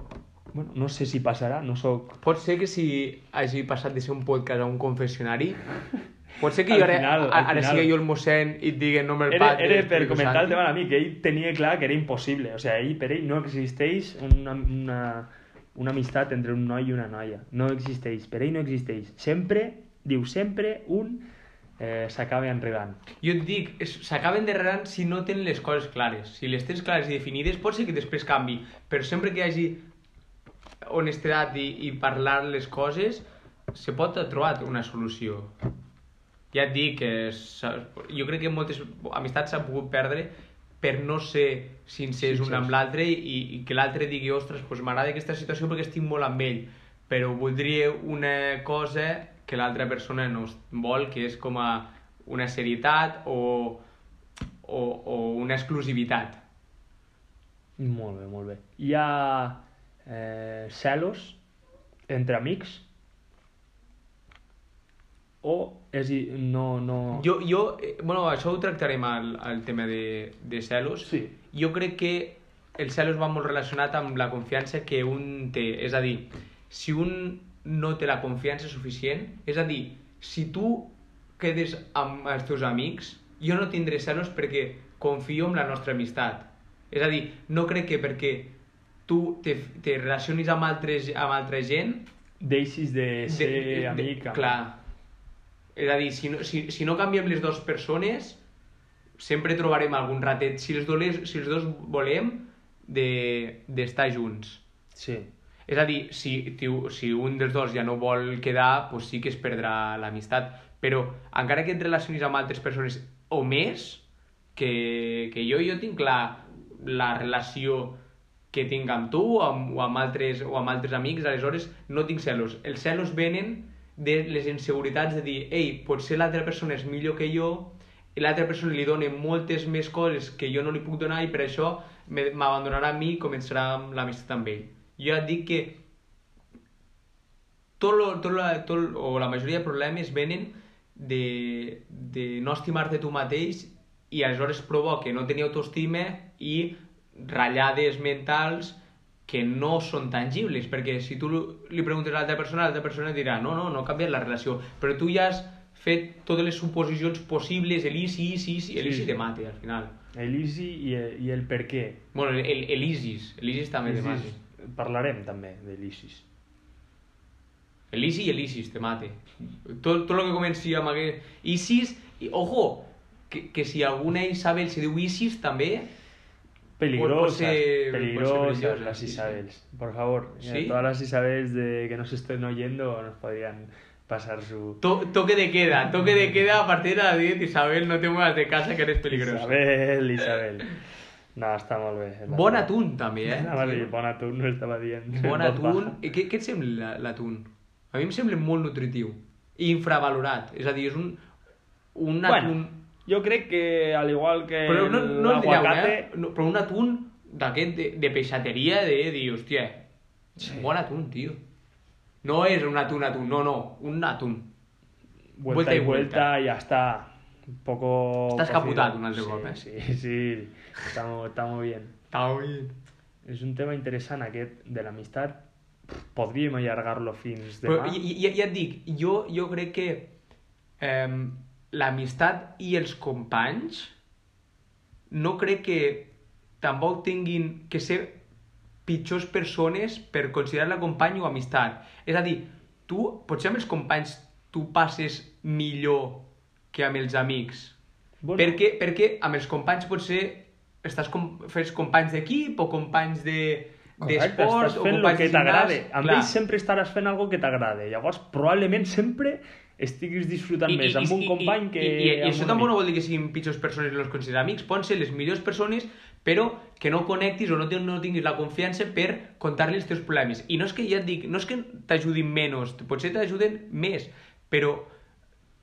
Bueno, no sé si passarà, no sóc... Pot ser que si hagi passat de ser un podcast a un confessionari, pot ser que jo ara, final, al ara final. sigui jo el mossèn i et digui no me'l Era, era per comentar el tema a mi, que ell tenia clar que era impossible. O sigui, ell, per ell no existeix una, una, una amistat entre un noi i una noia. No existeix. Per ell no existeix. Sempre, diu sempre, un eh, s'acaba enredant. Jo et dic, s'acaben derrerant si no tenen les coses clares. Si les tens clares i definides, pot ser que després canvi, però sempre que hi hagi honestedat i, i parlar les coses, se pot trobar una solució. Ja et dic que jo crec que moltes amistats s'han pogut perdre per no ser sincers un Sincers. amb l'altre i, i que l'altre digui, ostres, pues m'agrada aquesta situació perquè estic molt amb ell, però voldria una cosa que l'altra persona no vol, que és com a una serietat o, o, o una exclusivitat. Molt bé, molt bé. Hi ha eh, celos entre amics o és, i- no, no... Jo, jo eh, bueno, això ho tractarem al, al tema de, de celos. Sí. Jo crec que el celos va molt relacionat amb la confiança que un té. És a dir, si un no té la confiança suficient, és a dir, si tu quedes amb els teus amics, jo no tindré celos perquè confio en la nostra amistat. És a dir, no crec que perquè tu te, te relacionis amb, altres, amb altra gent Deixis de ser amic. amb- Clar. És a dir, si no, si, si no canviem les dues persones, sempre trobarem algun ratet. Si els, dolers, si els dos volem de- d'estar de, junts. Sí. És a dir, si, tiu- si un dels dos ja no vol quedar, doncs sí que es perdrà l'amistat. Però encara que et relacionis amb altres persones o més, que, que jo, jo tinc clar la relació que tinc amb tu o amb, o amb, altres, o amb altres amics, aleshores no tinc celos. Els celos venen de les inseguretats de dir ei, potser l'altra persona és millor que jo l'altra persona li dona moltes més coses que jo no li puc donar i per això m'abandonarà a mi i començarà l'amistat amb ell. Jo et dic que tot lo, tot lo, tot, o la majoria de problemes venen de, de no estimar-te tu mateix i aleshores provoca no tenir autoestima i ratllades mentals que no són tangibles, perquè si tu li preguntes a l'altra persona, l'altra persona dirà no, no, no ha canviat la relació, però tu ja has fet totes les suposicions possibles, el easy, easy, easy, el Sí. easy te mate al final. L'Easy i, i el per què. Bueno, el, el ISIS, el ISIS també te mate. Parlarem també de l'Isis. El ISIS i el ISIS te mate. Tot, tot lo que comenci amb aquest... ISIS, i, ojo, que, que si alguna Isabel se diu ISIS també, Peligrosas, ser- peligrosas las sí, sí. Isabels. Por favor, ¿Sí? todas las Isabels de, que nos estén oyendo nos podrían pasar su... to, toque de queda, toque de queda a partir de las 10, Isabel, no te muevas de casa que eres peligrosa. Isabel, Isabel. No, està molt bé. Bon atún també, eh? Anava a dir, bon atún, no estava dient. Bon atún. I què, què et sembla l'atún? A mi em sembla molt nutritiu. I infravalorat. És a dir, és un, un Bueno, atún... jo crec que, al igual que Però no, no l'aguacate... eh? No, però un atún d'aquest de, de peixateria de dir, hòstia, Sí. bon atún, tio. No és un atún, atún, no, no, un atún. vuelta, Vuelta y vuelta, vuelta. ya está. Un poco. Estás cocido. caputado un altre sí, cop, eh? Sí, sí. Está, mo- está muy bien. Està bien. És un tema interessant aquest de l'amistat. Podríem allargar-lo fins Però demà. ja, ja, ja et dic, jo, jo crec que eh, l'amistat i els companys no crec que tampoc tinguin que ser pitjors persones per considerar-la company o amistat. És a dir, tu, potser amb els companys tu passes millor que amb els amics. Bueno. Perquè, perquè amb els companys potser estàs com, fes companys d'equip o companys de d'esports o companys que de gimnàs. t'agrada. Amb ells sempre estaràs fent algo que t'agrada. Llavors, probablement sempre estiguis disfrutant més amb un company que i, i, i, això tampoc no vol dir que siguin pitjors persones i no els considerar amics, poden ser les millors persones però que no connectis o no, no tinguis la confiança per contar-li els teus problemes. I no és que, ja et dic, no és que t'ajudin menys, potser t'ajuden més, però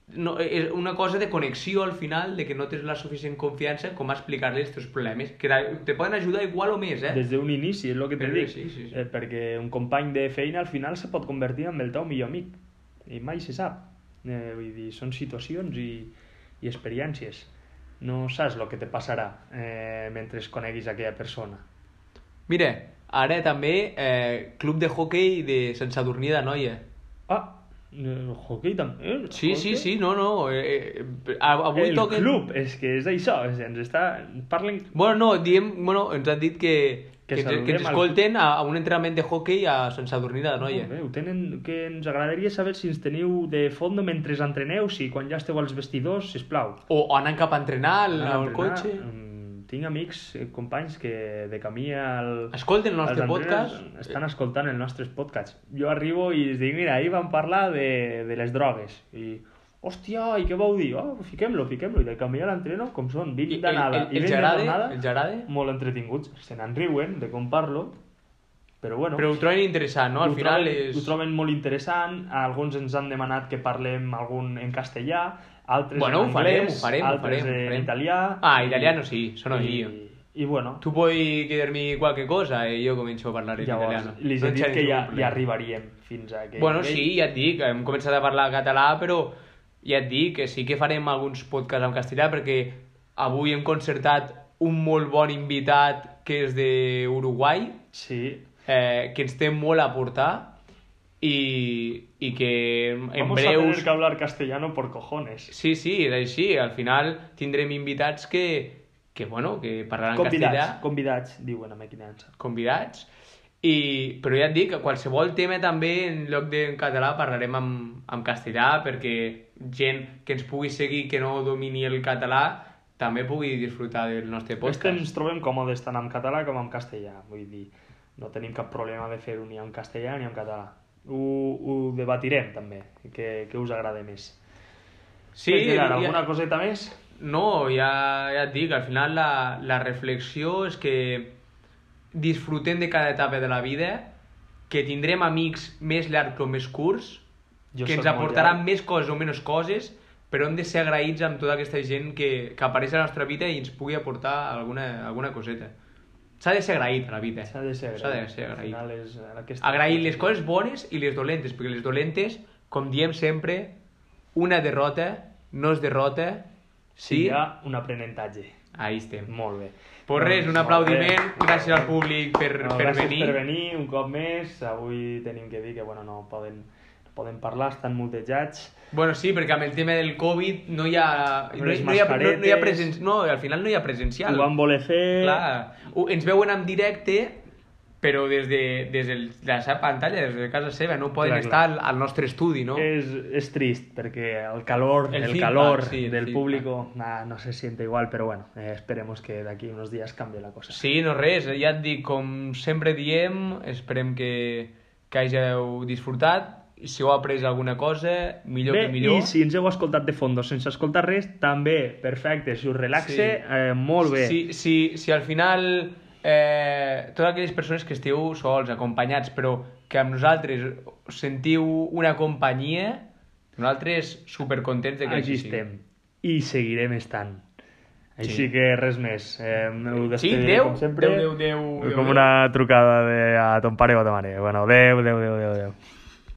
no, és una cosa de connexió al final, de que no tens la suficient confiança com a explicar-li els teus problemes, que te- poden ajudar igual o més, eh? Des d'un inici, és el que te Però dic. sí, sí, sí. Eh, perquè un company de feina al final se pot convertir en el teu millor amic. I mai se sap. Eh, vull dir, són situacions i, i experiències. No saps el que te passarà eh, mentre coneguis aquella persona. Mira, ara també eh, club de hockey de Sant Sadurní d'Anoia. Ah, el hockey també. El Sí, sí, hockey? sí, no, no. Eh, eh, avui el toquen... club, és que és això, és, ens està... Parlen... Bueno, no, diem, bueno, ens han dit que, Que que, que ens al- escolten a, a un entrenament de hockey a Sant Sadurní d'Anoia. Molt bé, ho tenen, que ens agradaria saber si ens teniu de fondo mentre entreneu, si quan ja esteu als vestidors, sisplau. O, o anant cap a entrenar al, al cotxe. Mm, Tinc amics, eh, companys, que de camí al... Escolten el nostre podcast. Estan escoltant els nostres podcasts. Jo arribo i els dic, mira, ahir vam parlar de, de les drogues. I, hòstia, i què vau dir? Oh, fiquem-lo, fiquem-lo. I de camí a l'entreno, com són, I- 20 el- d'anada el- i els 20 de agrada? tornada, Els agrada? molt entretinguts. Se n'en riuen de com parlo, però bueno... Però ho troben interessant, no? Al final troben, és... Ho troben molt interessant, alguns ens han demanat que parlem algun en castellà, altres Bueno, en ho farem, anglès, ho farem, ho altres farem, ho en farem. italià... Ah, italiano sí, sono i, io. I bueno, Tu puoi chiedermi qualche cosa e io comincio a parlare llavors italiano. li he dit c'è que ja, ja arribaríem fins a aquell Bueno, nivell. sí, ja et dic, hem començat a parlar català, però ja et dic que sí que farem alguns podcasts en castellà perquè avui hem concertat un molt bon invitat que és d'Uruguai, Sí, eh, que ens té molt a aportar i, i que en Vamos a breus... tener que hablar castellano por cojones. Sí, sí, és així. Al final tindrem invitats que, que bueno, que parlaran Convidats, castellà, convidats, diuen a Mequinança. convidats, i, però ja et dic que qualsevol tema també en lloc de en català parlarem en, en castellà perquè gent que ens pugui seguir que no domini el català també pugui disfrutar del nostre podcast. ens trobem còmodes tant en català com en castellà, vull dir, no tenim cap problema de fer-ho ni en castellà ni en català. Ho, ho debatirem també, que, que us agrada més. Sí, Gerard, ja- alguna coseta més? No, ja, ja et dic, al final la, la reflexió és que disfrutem de cada etapa de la vida, que tindrem amics més llargs o més curts, Jo que ens aportaran més coses o menys coses, però hem de ser agraïts amb tota aquesta gent que, que apareix a la nostra vida i ens pugui aportar alguna, alguna coseta. S'ha de ser agraït a la vida. S'ha de ser agraït. S'ha de ser Al agraït. final és aquesta... Agrair les coses bones i les dolentes, perquè les dolentes, com diem sempre, una derrota no és derrota Sí, si... hi ha un aprenentatge. Ahí estem. Molt bé. Pues res, un Doncs, aplaudiment, molt bé. gràcies al públic per, No, per gràcies venir. per venir un cop més. Avui tenim que dir que bueno, no poden, no poden parlar, estan mutejats. Bueno, sí, perquè amb el tema del Covid no hi ha... No, hi- no, hi ha, no, no, hi ha presen... no, al final no hi ha presencial. Ho van voler fer... Clar, ens veuen en directe, però des de, des de la seva pantalla, des de casa seva, no poden Clar, estar clar. al, al nostre estudi, no? És, és trist perquè el calor, El el, feedback, calor sí, el del feedback. público nah, no se siente igual, pero bueno, eh, esperemos que d'aquí unos días cambie la cosa. Sí, no res, ja et dic, com sempre diem, esperem que, que hàgiu disfrutat, si heu après alguna cosa, millor Bé, que millor. i si ens heu escoltat de fondo sense escoltar res, també, perfecte, si us relaxe, Sí. eh, molt bé. Si, si, si al final eh, totes aquelles persones que esteu sols, acompanyats, però que amb nosaltres sentiu una companyia, nosaltres supercontents de que així estem. I seguirem estant. Així Sí. que res més. Eh, ho Sí, adeu, com sempre. adeu, adeu, adeu, com adeu. una trucada de, a ton pare o a ta mare. Bueno, adeu, adeu, adeu, adeu. adeu.